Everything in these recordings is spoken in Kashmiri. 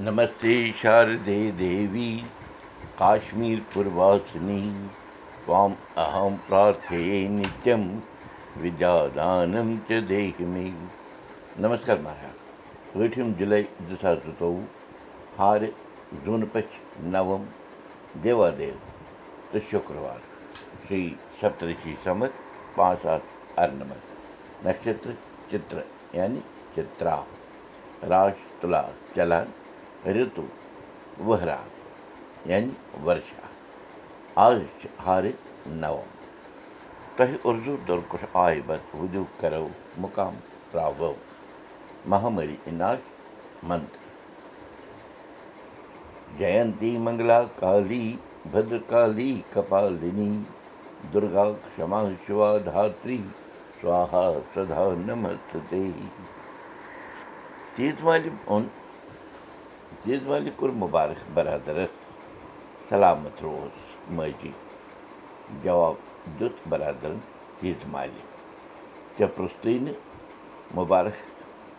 नमस्ते शारदे देवी काश्मीरपुरवासिनी त्वाम् अहं प्रार्थये नित्यं विद्यादानं च देहि मे नमस्कार महाराज ٲٹھِم جُلاے زٕ ساس زٕتووُہ ہارِ زوٗنہٕ پٔچھ نَوم دیوادیو تہٕ شُکروار شِری سپترشی سمتھ پانٛژھ ساس اَرنَمَتھ نَشتر چِترٕ یعنی چِترا راش تُلا چلان رِتُو ؤہرات یعنی ورشا آز چھِ ہارِ نَوم تۄہہِ اُردو دۄرکُٹھ آے بت وُدِو کرو مُقام راوو مہامری عِناش منتر جینتی منگلا کالی بدرکالی کپالِنی دُرگا کما شِوا دھتری سوہا سدا نمست تیٖژ مالہِ کوٚر مُبارک برادرس سلامت روز ماجی جواب دیُت برادرن تیٖژ مالہِ ژےٚ پرٛژھتُے نہٕ مُبارک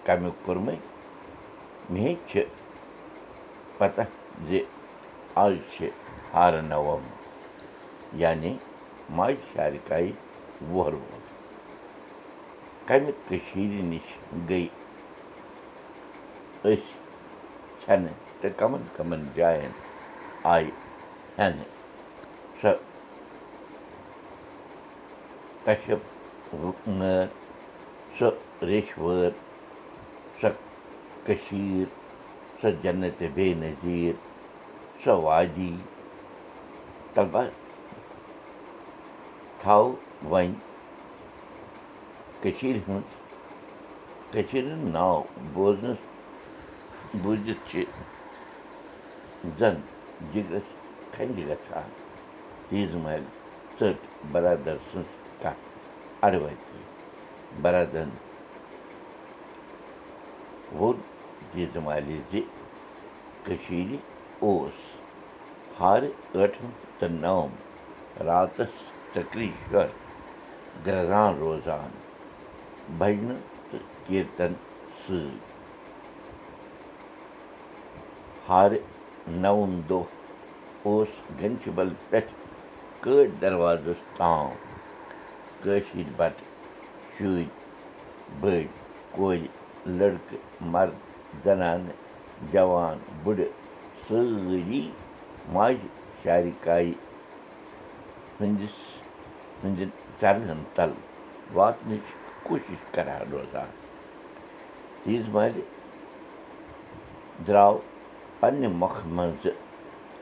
کمیُک کوٚرمَے مے چھِ پتہ زِ آز چھِ ہارٕ نوم یعنی ماجہِ شارکایہِ وُہر کٔشیٖرِ ژھٮ۪نہٕ تہٕ کمن کمن جاین آیہِ ہٮ۪نہٕ سۄ کشپ نٲر سۄ ریٚچھۍ وٲر سۄ کٔشیٖر سۄ جنتِ بوٗزِتھ چھِ زَن جِگرَس کھنٛجہِ گژھان تیٖژ مالہِ ژٔٹ بَرادَر سٕنٛز کَتھ اَڑوَتی بَرادَرَن ووٚن تیٖژ مالہِ زِ کٔشیٖرِ اوس ہارِ ٲٹھم تہٕ نَوم راتَس ژٔکرِشور گرٛزان روزان بَجنہٕ تہٕ کیٖرتَن سۭتۍ نَوُم دۄہ اوس گَنچہِ بَل پٮ۪ٹھ کٲٹۍ دَروازَس تام کٲشِر بَٹہٕ شُرۍ بٔڑۍ کورِ لٔڑکہٕ مَرد زَنانہٕ جوان بُڈٕ سٲری ماجہِ شارِکایہِ ہٕنٛدِس ہٕنٛدٮ۪ن چَرنَن تَل واتنٕچ کوٗشِش کَران روزان تیٖژ مالہِ درٛاو پنٛنہِ مۄکھٕ منٛزٕ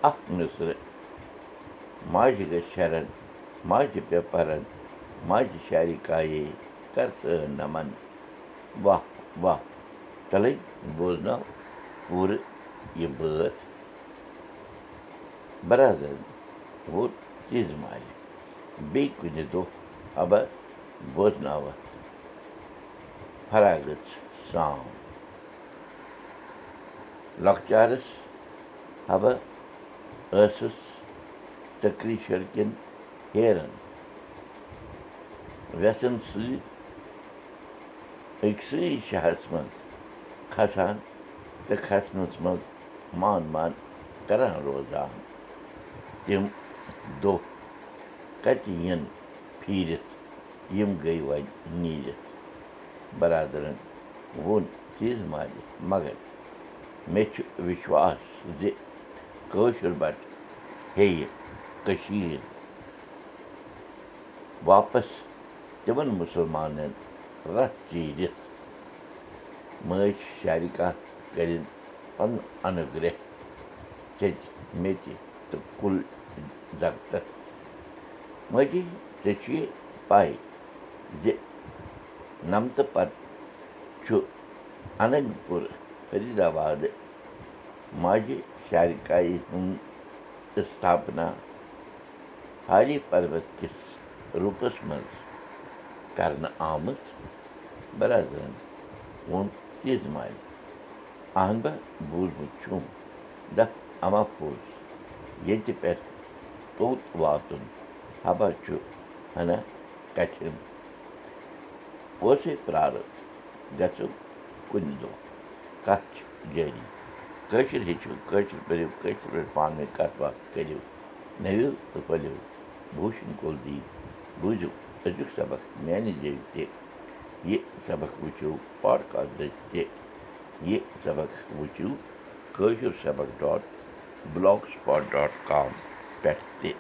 اَکھ نٔسرٕ ماجہِ گژھِ شَرَن ماجہِ پےٚ پَرَن ماجہِ شارِکایے کَر سٲ نَمَن واہ واہ تَلَے بوزناو پوٗرٕ یہِ بٲتھ بَرادَر ووت تیٖژ مالہِ بیٚیہِ کُنہِ دۄہ حبہ بوزناوَتھ فراغت سان لۄکچارَس حبہ ٲسٕس ژٔکرِشَر کٮ۪ن ہیرَن وٮ۪سَن سۭتۍ أکسٕے شہرَس منٛز کھسان تہٕ کھَسنَس منٛز مان مان کَران روزان تِم دۄہ کَتہِ یِنۍ پھیٖرِتھ یِم گٔے وۄنۍ نیٖرِتھ مےٚ چھُ وِشواس زِ کٲشُر بَٹہٕ ہیٚیہِ کٔشیٖر واپَس تِمَن مُسلمانَن رَتھ چیٖرِتھ مٲج شارِکا کٔرِنۍ پَنُن اَنُگرٛہ ژیٚتہِ میٚژِ تہٕ کُل زَگتَس ماجی ژےٚ چھُے پَے زِ نَمتہٕ پَتہٕ چھُ اَننت پوٗر فریٖدآبادٕ ماجہِ شارِکایہِ ہُنٛد اِستھاپنا ہاری پَربت کِس روٗپَس منٛز کَرنہٕ آمٕژ بَرادَرَن ووٚن تیٖژ اَہن با بوٗزمُت چھُم دَپ اَما پوٚز ییٚتہِ پٮ۪ٹھ توٚت واتُن حبہ چھُ ہنا کَٹھِن اوسَے پرٛارَتھ گژھو کُنہِ دۄہ کَتھ چھِ جٲری کٲشِر ہیٚچھِو کٲشِر پٔرِو کٲشِر پٲٹھۍ پانہٕ ؤنۍ کَتھ باتھ کٔرِو۔ نٔوِو تہٕ پٔلِو بوٗشِن کُل دی بوٗزِو أزیُک سبق میٛانہِ جایہِ تہِ یہِ سبق وٕچھِو پاڈکاسٹٕچ تہِ یہِ سبق وٕچھِو کٲشُر سبق dot blogspot dot com پٮ۪ٹھ تہِ